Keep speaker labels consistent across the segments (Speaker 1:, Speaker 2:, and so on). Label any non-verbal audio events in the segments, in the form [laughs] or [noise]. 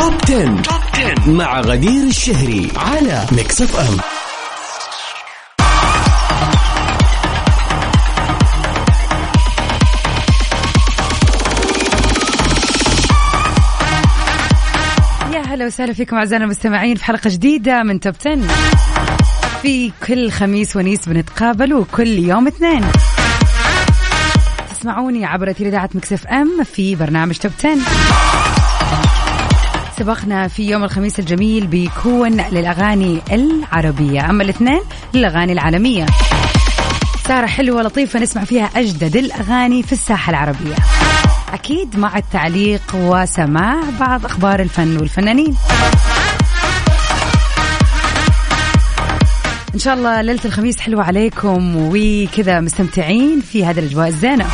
Speaker 1: Top 10. Top 10 مع غدير الشهري على Mix FM
Speaker 2: يا هلا وسهلا فيكم أعزائنا المستمعين في حلقة جديدة من Top 10 في كل خميس ونيس بنتقابل وكل يوم اثنين. تسمعوني عبر اثير اذاعه Mix FM في برنامج Top 10 سبقنا في يوم الخميس الجميل بيكون للأغاني العربية. أما الاثنين للأغاني العالمية. سارة حلوة لطيفة نسمع فيها أجدد الأغاني في الساحة العربية. أكيد مع التعليق وسماع بعض أخبار الفن والفنانين. إن شاء الله ليلة الخميس حلوة عليكم وكذا مستمتعين في هذه الأجواء الزينة.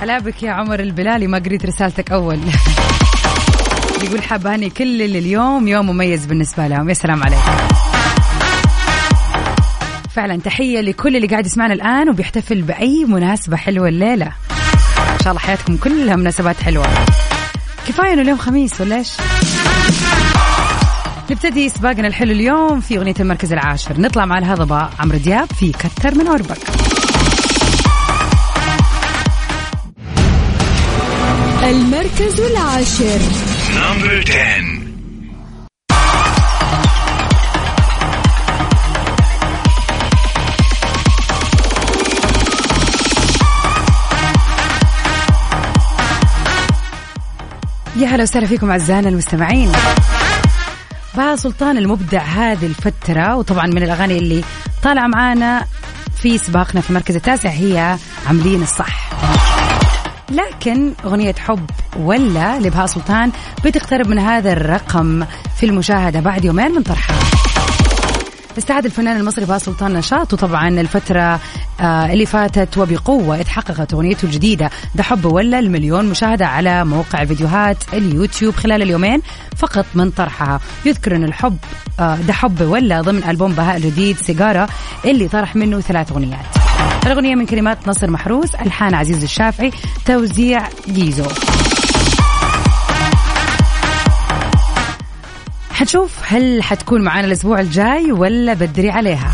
Speaker 2: هلا بك يا عمر البلالي ما قريت رسالتك أول. [laughs] يقول حابة كل اللي اليوم يوم مميز بالنسبة لهم. يا سلام عليك فعلا تحية لكل اللي قاعد يسمعنا الآن وبيحتفل بأي مناسبة حلوة الليلة. إن شاء الله حياتكم كلها مناسبات حلوة. كفاية إنه اليوم خميس ولا إيش؟ نبتدي سباقنا الحلو اليوم في أغنية المركز العاشر. نطلع مع الهضبة. عمرو دياب في كتر من أوربك
Speaker 3: المركز العاشر.
Speaker 1: نمبر 10
Speaker 2: يا هلا وسهلا فيكم أعزائنا المستمعين. بها سلطان المبدع هذه الفترة وطبعا من الأغاني اللي طالعة معانا في سباقنا في المركز التاسع هي عاملين الصح. لكن أغنية حب ولا لبهاء سلطان بتقترب من هذا الرقم في المشاهدة بعد يومين من طرحها. استعاد الفنان المصري بهاء سلطان نشاطه طبعا الفترة آه اللي فاتت وبقوة إذ حققت أغنيته الجديدة ده حب ولا المليون مشاهدة على موقع فيديوهات اليوتيوب خلال اليومين فقط من طرحها. يذكر أن الحب آه ده حب ولا ضمن ألبوم بهاء الجديد سيجارة اللي طرح منه ثلاث أغنيات. الأغنية من كلمات نصر محروس ألحان عزيز الشافعي توزيع جيزو. حنشوف هل حتكون معانا الأسبوع الجاي ولا بدري عليها.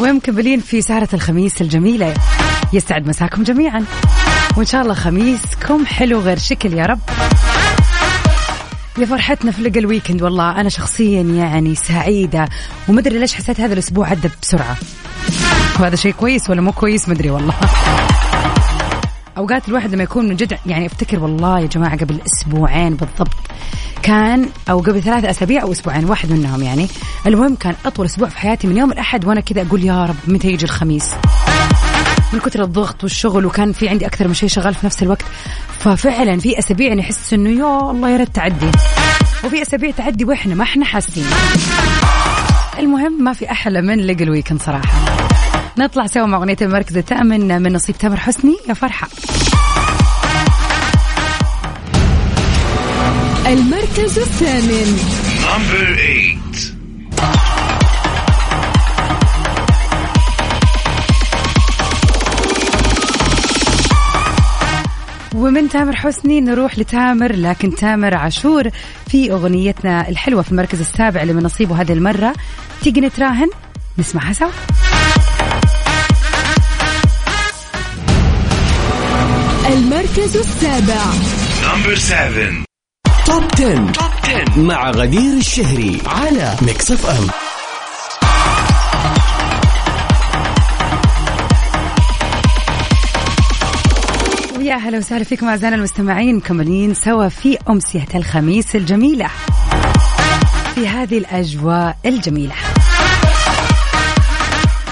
Speaker 2: ومكملين في سهرة الخميس الجميلة. يسعد مساكم جميعا. وإن شاء الله خميسكم حلو غير شكل يا رب. يا فرحتنا في لقى الويكند والله. أنا شخصيا يعني سعيدة. ومدري ليش حسيت هذا الأسبوع عدى بسرعة. وهذا شيء كويس ولا مو كويس مدري والله. أوقات الواحد لما يكون من جد يعني أفتكر والله يا جماعة قبل أسبوعين بالضبط. كان أو قبل ثلاث أسابيع أو أسبوعين واحد منهم يعني. المهم كان أطول أسبوع في حياتي من يوم الأحد وأنا كذا أقول يا رب متى يجي الخميس. من كثر الضغط والشغل وكان في عندي أكثر من شيء شغال في نفس الوقت. ففعلا في أسابيع أحس إنه يا الله يا ريت تعدي. وفي أسابيع تعدي وإحنا ما إحنا حاسين. المهم ما في أحلى من لقى الويكند صراحة. نطلع سوا مع أغنية المركز الثامن من نصيب تامر حسني يا فرحة.
Speaker 3: المركز الثامن.
Speaker 1: نمبر 8
Speaker 2: ومن تامر حسني نروح لتامر لكن تامر عاشور في أغنيتنا الحلوة في المركز السابع اللي من نصيبه هذه المرة. تيجي نتراهن؟ نسمعها سوا.
Speaker 3: المركز السابع.
Speaker 1: Number 7 Top 10. Top 10 مع غدير الشهري على Mix
Speaker 2: FM. أهلا وسهلا فيكم اعزائنا المستمعين مكملين سوا في امسيه الخميس الجميلة. في هذه الأجواء الجميلة.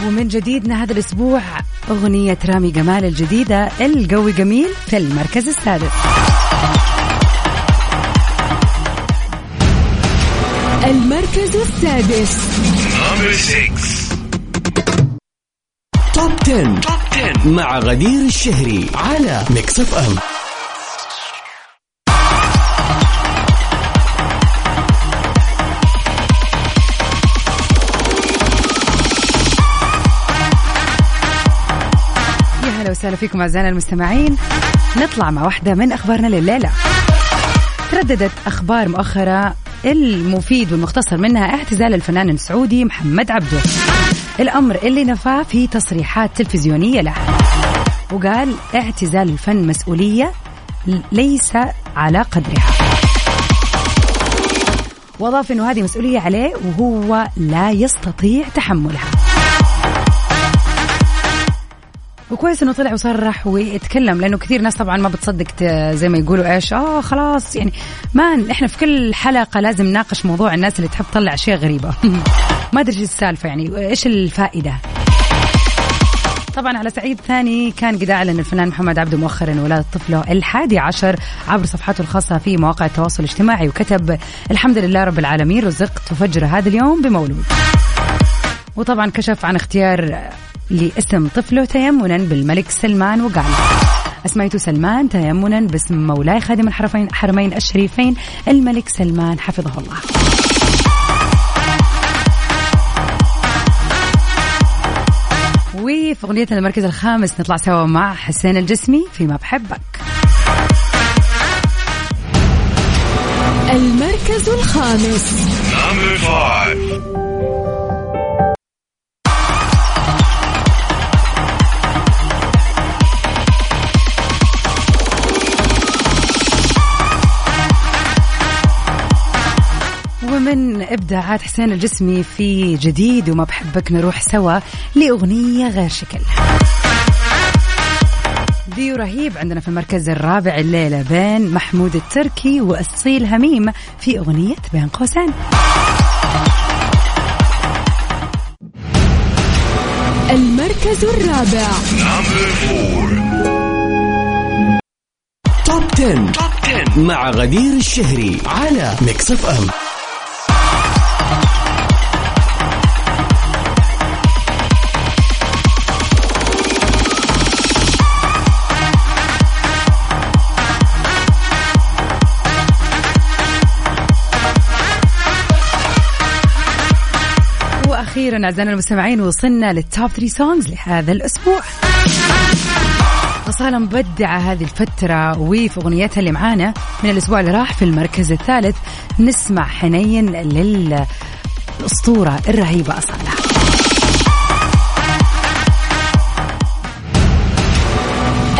Speaker 2: ومن جديدنا هذا الأسبوع أغنية رامي جمال الجديدة القوي جميل في المركز السادس
Speaker 3: المركز السادس.
Speaker 1: Number 6 Top 10. مع غدير الشهري على Mix FM يا هلا
Speaker 2: وسهلا فيكم أعزائنا المستمعين. نطلع مع واحدة من أخبارنا لليلة. ترددت أخبار مؤخرة المفيد والمختصر منها اعتزال الفنان السعودي محمد عبده. الأمر اللي نفاه في تصريحات تلفزيونية له. وقال اعتزال الفن مسؤولية ليس على قدرها. وأضاف إنه هذه مسؤولية عليه وهو لا يستطيع تحملها. وكويس إنه طلع وصرح ويتكلم لأنه كثير ناس طبعا ما بتصدق زي ما يقولوا إيش آه خلاص يعني ما إحنا في كل حلقة لازم نناقش موضوع الناس اللي تحب تطلع أشياء غريبة. [laughs] ما أدري إيش السالفة يعني إيش الفائدة؟ طبعا على سعيد ثاني كان قد أعلن الفنان محمد عبده مؤخرا ولاده طفله الحادي عشر عبر صفحته الخاصة في مواقع التواصل الاجتماعي وكتب الحمد لله رب العالمين رزقت فجر هذا اليوم بمولود. وطبعا كشف عن اختيار لاسم طفله تيمنا بالملك سلمان وقال. أسميت سلمان تيمنا باسم مولاي خادم الحرمين الحرمين الشريفين الملك سلمان حفظه الله. وفي أغنيتنا المركز الخامس نطلع سوا مع حسين الجسمي فيما بحبك.
Speaker 3: المركز الخامس.
Speaker 2: ومن إبداعات حسين الجسمي في جديد وما بحبك نروح سوا لأغنية غير شكل. ديو رهيب عندنا في المركز الرابع الليلة بين محمود التركي وأصيل هميم في أغنية بين قوسين.
Speaker 3: المركز الرابع.
Speaker 1: Top 10. Top 10 مع غدير الشهري على Mix FM
Speaker 2: وأخيرا أعزائنا المستمعين وصلنا لل Top 3 songs لهذا الأسبوع. أصالة مبدعة هذه الفترة وفي أغنيتها اللي معانا من الأسبوع اللي راح في المركز الثالث. نسمع حنين للأسطورة الرهيبة أصالة.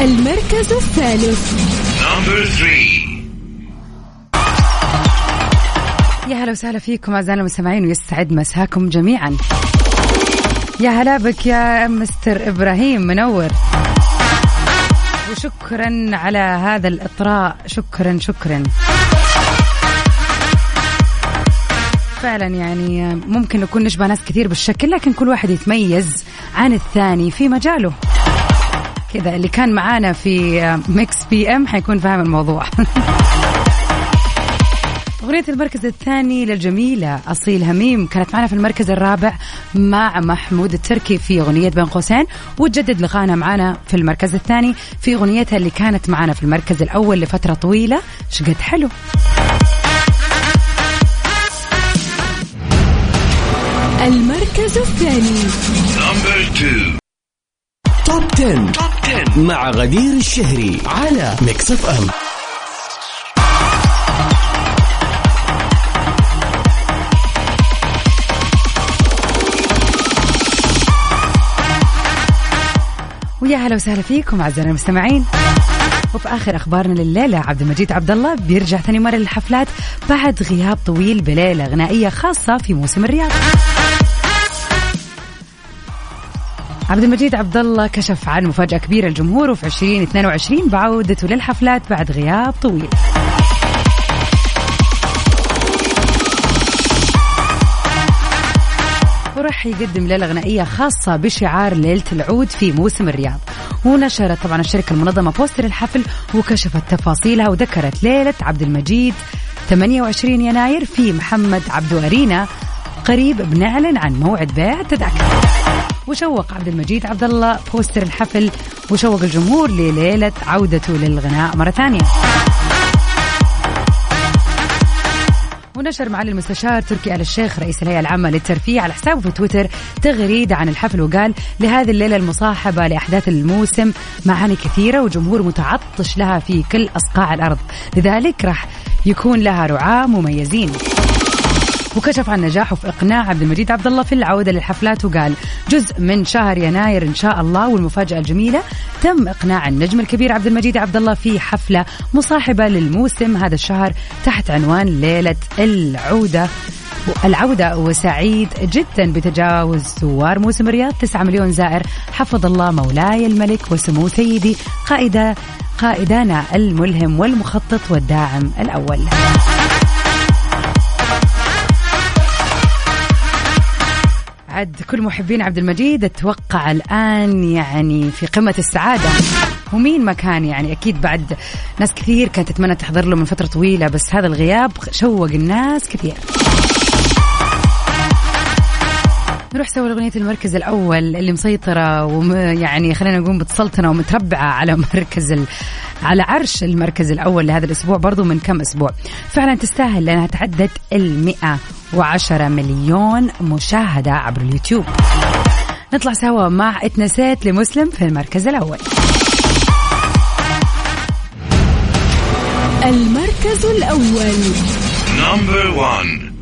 Speaker 3: المركز الثالث.
Speaker 2: هلا وسهلا فيكم أعزائنا المستمعين ويسعد مساكم جميعا. يا هلا بك يا مستر إبراهيم منور. وشكرا على هذا الإطراء شكرا شكرا. فعلا يعني ممكن نكون نشبه ناس كثير بالشكل لكن كل واحد يتميز عن الثاني في مجاله. كذا اللي كان معانا في Mix PM حيكون فاهم الموضوع. [laughs] أغنية المركز الثاني للجميلة أصيل هميم كانت معنا في المركز الرابع مع محمود التركي في أغنية بين قوسين وتجدد لقانا معنا في المركز الثاني في أغنيتها اللي كانت معنا في المركز الأول لفترة طويلة. شقد حلو.
Speaker 3: المركز الثاني.
Speaker 1: Top 10. Top 10 مع غدير الشهري على Mix FM
Speaker 2: ويا هلا وسهلا فيكم اعزائنا المستمعين. وفي آخر أخبارنا لليلة عبد المجيد عبد الله بيرجع ثاني مرة للحفلات بعد غياب طويل بليلة غنائية خاصة في موسم الرياض. عبد المجيد عبد الله كشف عن مفاجأة كبيرة للجمهور في 2022 بعودته للحفلات بعد غياب طويل. وراح يقدم ليلة غنائية خاصة بشعار ليلة العود في موسم الرياض. ونشرت طبعا الشركة المنظمة بوستر الحفل وكشفت تفاصيلها وذكرت ليلة عبد المجيد 28 يناير في محمد عبدو أرينا قريب بنعلن عن موعد بيع التذاكر. وشوق عبد المجيد عبد الله بوستر الحفل وشوق الجمهور لليلة عودته للغناء مرة ثانية. ونشر معالي المستشار تركي آل الشيخ رئيس الهيئة العامة للترفيه على حسابه في تويتر تغريدة عن الحفل وقال لهذه الليلة المصاحبة لأحداث الموسم معاني كثيرة وجمهور متعطش لها في كل أصقاع الأرض. لذلك راح يكون لها رعاة مميزين. وكشف عن نجاحه في إقناع عبد المجيد عبد الله في العودة للحفلات وقال جزء من شهر يناير إن شاء الله والمفاجأة الجميلة تم إقناع النجم الكبير عبد المجيد عبد الله في حفلة مصاحبة للموسم هذا الشهر تحت عنوان ليلة العودة. العودة وسعيد جدا بتجاوز زوار موسم الرياض 9 مليون زائر. حفظ الله مولاي الملك وسمو سيدي قائدة قائدانا الملهم والمخطط والداعم الأول. عد كل محبين عبد المجيد. أتوقع الآن يعني في قمة السعادة. ومين ما كان يعني؟ أكيد بعد ناس كثير كانت تتمنى تحضر له من فترة طويلة بس هذا الغياب شوق الناس كثير. نروح سوا لأغنية المركز الأول اللي مسيطرة ويعني خلينا نقول متسلطنة ومتربعة على [laughs] مركز ال... على عرش المركز الأول لهذا الأسبوع برضو من كم أسبوع. فعلا تستاهل لأنها تعدت المئة وعشرة مليون مشاهدة عبر اليوتيوب. نطلع سوا مع اتنسيت لمسلم في المركز الأول.
Speaker 3: المركز الأول.
Speaker 1: نمبر 1